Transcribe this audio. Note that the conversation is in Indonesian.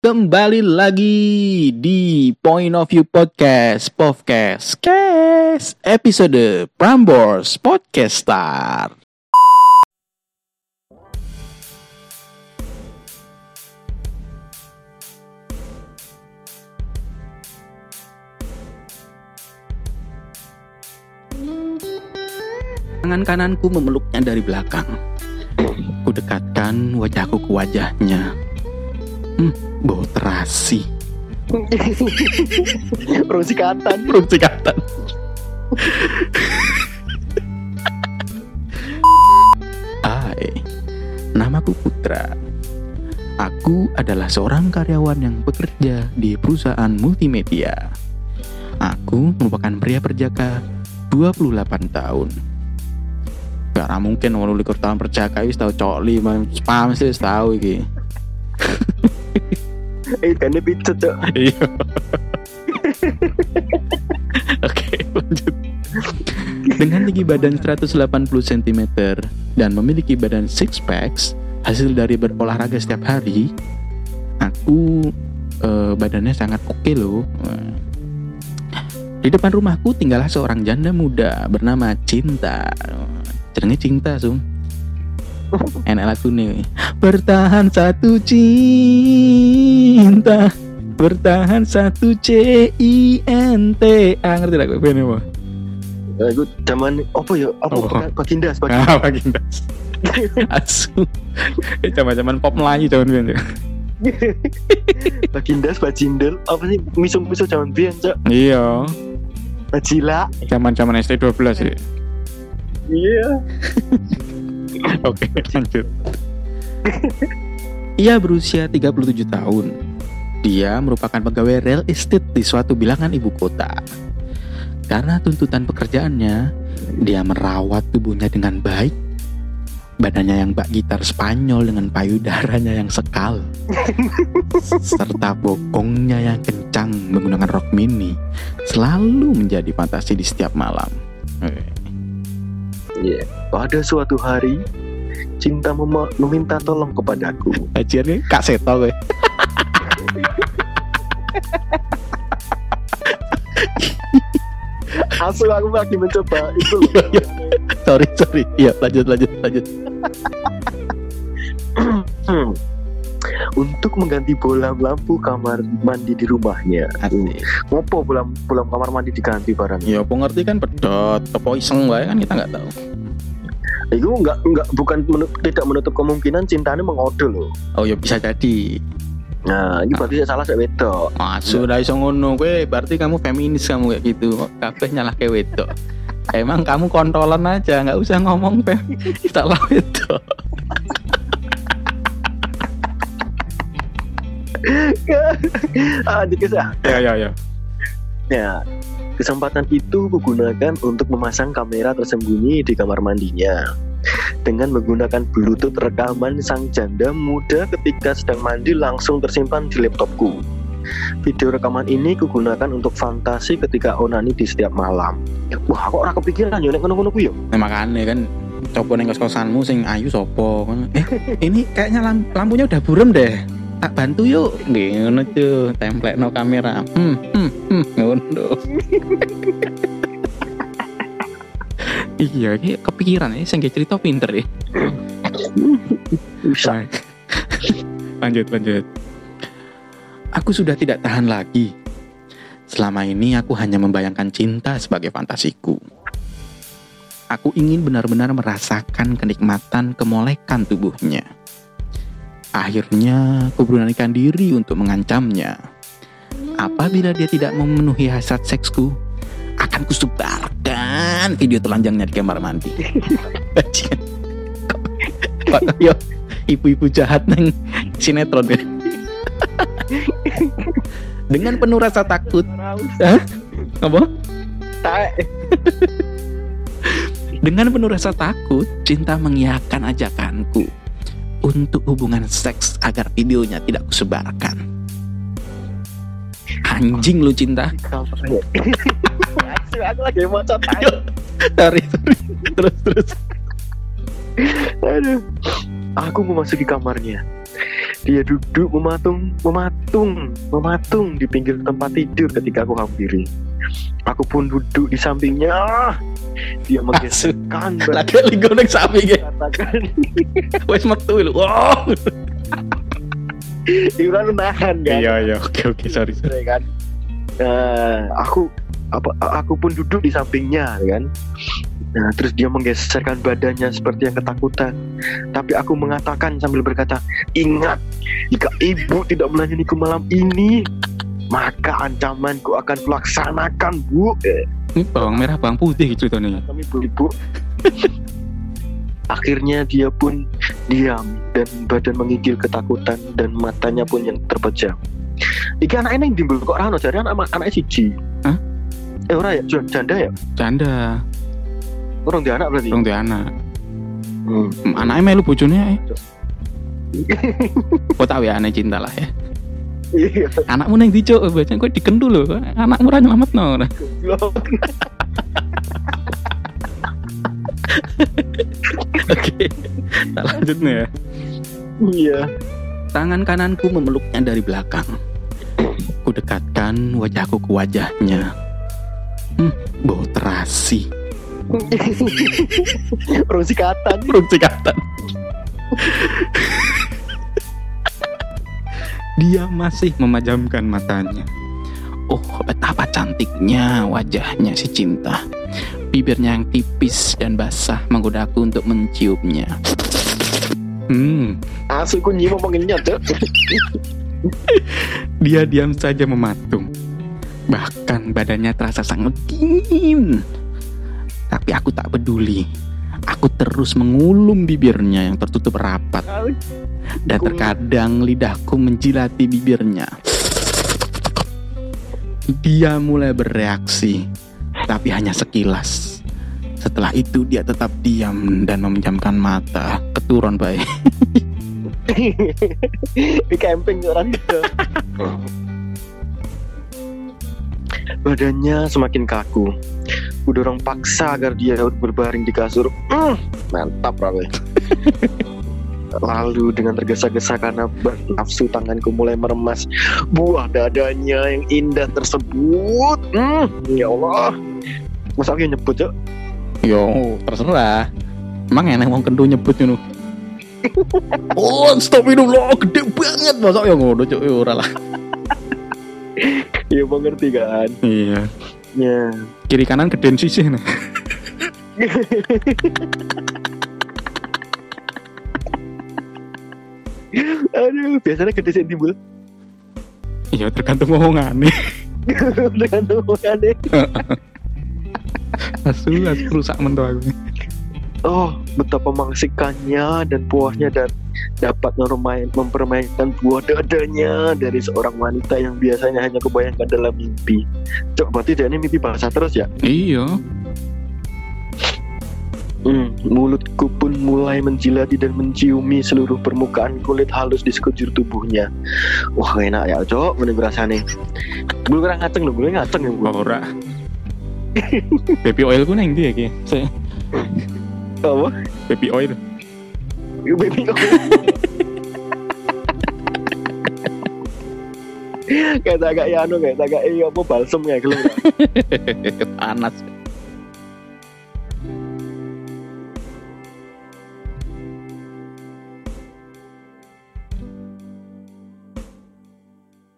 Kembali lagi di Point of View Podcast, Podcast, Cast, episode Prambors Podcast Star. Tangan kananku memeluknya dari belakang. Ku dekatkan wajahku ke wajahnya. Hmm, bau terasi. Urung sikatan. Belum sikatan. Hai, namaku Putra. Aku adalah seorang karyawan yang bekerja di perusahaan multimedia. Aku merupakan pria perjaka 28 tahun. Karena mungkin walau likur tahun perjaka wis tau cokli, spam sih tau iki. Eh, kan picut, Cok. Iya. Oke, lanjut. Dengan tinggi badan 180 cm dan memiliki badan six packs hasil dari berolahraga setiap hari, aku eh, badannya sangat oke loh. Eh, Di depan rumahku tinggallah seorang janda muda bernama Cinta. Jenenge Cinta, Sum. Enak lagu nih. Bertahan satu cinta. Bertahan satu C I N T A ngerti tak gue ini mah? Iku zaman apa ya? Apa Apa? Bagindas, Bagindas, Bagindas. Ah, Bagindas. Asu. Eh zaman-zaman pop Melayu zaman biyen. ya. Bagindas, Bajindel. Apa sih? Miso-miso zaman biyen, Cok. Iya, Bajila. zaman-zaman ST 12 sih. Iya. Oke, lanjut. Ia berusia 37 tahun. Dia merupakan pegawai real estate di suatu bilangan ibu kota. Karena tuntutan pekerjaannya, dia merawat tubuhnya dengan baik. Badannya yang bak gitar Spanyol dengan payudaranya yang sekal. serta bokongnya yang kencang menggunakan rok mini selalu menjadi fantasi di setiap malam. Iya. Pada suatu hari, cinta mem- meminta tolong kepadaku. Ajarnya Kak Seto gue. Asu aku lagi mencoba itu. Iya, sorry sorry iya lanjut lanjut lanjut Hmm. Untuk mengganti bola lampu kamar mandi di rumahnya. asik. Ngopo bola bola kamar mandi diganti barang? ya apa ngerti kan pedot apa iseng wae kan kita nggak tahu. Itu enggak enggak bukan menu- tidak menutup kemungkinan cintanya mengode loh. oh ya bisa jadi. Nah, ini berarti saya salah saya wedok. masuk dah iso ngono. Gue berarti kamu feminis kamu kayak gitu. Kabeh nyalah ke wedok. Emang kamu kontrolan aja nggak usah ngomong feminis salah wedok ah, dikisah. ya ya ya Ya, kesempatan itu kugunakan untuk memasang kamera tersembunyi di kamar mandinya. Dengan menggunakan bluetooth rekaman sang janda muda ketika sedang mandi langsung tersimpan di laptopku. Video rekaman ini kugunakan untuk fantasi ketika onani di setiap malam. Wah, kok ora kepikiran ya nek ngono-ngono ku ya? nah, makanya kan coba neng kos-kosanmu sing ayu sopo eh ini kayaknya lam- lampunya udah burem deh tak bantu yuk. Nggih, ngono tuh template no kamera. Hmm hmm hmm. Ngono. Iya ini kepikiran ya. Sing cerita pinter ya. Bisa. lanjut lanjut. Aku sudah tidak tahan lagi. Selama ini aku hanya membayangkan cinta sebagai fantasiku. Aku ingin benar-benar merasakan kenikmatan kemolekan tubuhnya akhirnya aku beranikan diri untuk mengancamnya. Apabila dia tidak memenuhi hasrat seksku akan kusebarkan video telanjangnya di kamar mandi. Ibu-ibu jahat neng sinetron ya. Dengan penuh rasa takut. Apa? Dengan penuh rasa takut cinta mengiyakan ajakanku untuk hubungan seks agar videonya tidak kusebarkan anjing lu cinta aku lagi mau sorry sorry terus terus Aduh. Aku memasuki kamarnya. Dia duduk mematung, mematung, mematung di pinggir tempat tidur ketika aku hampiri. Aku pun duduk di sampingnya. Dia menggeserkan Lagi linggo ning sampinge. katakan Wes metu lho. Wow. Iuran nahan kan. Iya iya, oke oke, sorry sorry. Ya kan. Nah, aku apa aku pun duduk di sampingnya kan. Nah, terus dia menggeserkan badannya seperti yang ketakutan. Tapi aku mengatakan sambil berkata, "Ingat, jika ibu tidak melayaniku malam ini, maka ancamanku akan kulaksanakan, Bu." Ini bawang merah, bawang putih gitu nih. kami ibu-ibu. Akhirnya dia pun diam dan badan mengigil ketakutan dan matanya pun yang terpejam. Iki anak ini timbul kok rano jadi anak anak siji. Hah? Eh ora ya, Jan- janda ya? Canda, Orang dia anak berarti. dong dia anak. Hmm. Anaknya melu bojone ae. Kok tahu ya aneh cinta lah ya. Iya, Anakmu neng dicuk, baca gue dikendu loh. Anakmu ra nyelametno. Nah. goblok. Oke. Tak lanjut nih ya. Iya. Tangan kananku memeluknya dari belakang. Ku dekatkan wajahku ke wajahnya. Hmm, bau terasi. Orang sikatan. Burung cikatan. Dia masih memajamkan matanya. Oh, betapa cantiknya wajahnya si cinta. Bibirnya yang tipis dan basah menggodaku untuk menciumnya. Hmm, Asu ku nyium ngomongin nyot, Cok. dia diam saja mematung. Bahkan badannya terasa sangat dingin. Tapi aku tak peduli. Aku terus mengulum bibirnya yang tertutup rapat. Dan terkadang lidahku menjilati bibirnya. Dia mulai bereaksi, tapi hanya sekilas. Setelah itu dia tetap diam dan memejamkan mata. Keturun baik. Di camping orang gitu. Badannya semakin kaku. Kudorong paksa agar dia berbaring di kasur. Mm, mantap Rawe. Lalu dengan tergesa-gesa karena nafsu tanganku mulai meremas buah dadanya yang indah tersebut. Mm, ya Allah. Masa yang nyebut cok? Yo, terserah. Emang enak mau kendu nyebut ngono. oh, stop itu loh, gede banget masa yang ngono cuk yo ora lah. Ya mengerti kan? Iya. Ya. Kiri kanan gedean sisih nih. Aduh, biasanya gede sih timbul. Iya, tergantung ngomongane. Dengan omongannya. Asu, asu rusak mentu aku. Oh, betapa mengasikannya dan puasnya dan dapat mempermainkan buah dadanya dari seorang wanita yang biasanya hanya kebayangkan dalam mimpi. Cok, berarti dia ini mimpi bahasa terus ya? Iya. Hmm, mulutku pun mulai menjilati dan menciumi seluruh permukaan kulit halus di sekujur tubuhnya. Wah, enak ya, Cok, menurut rasanya. Gue kurang ngaceng loh, gue ngaceng ya, gue. Ora. Baby oil ku neng dia ki. Saya Apa? baby oil. You baby Kayak agak ya anu kayak agak iya apa balsem kayak gitu. Panas.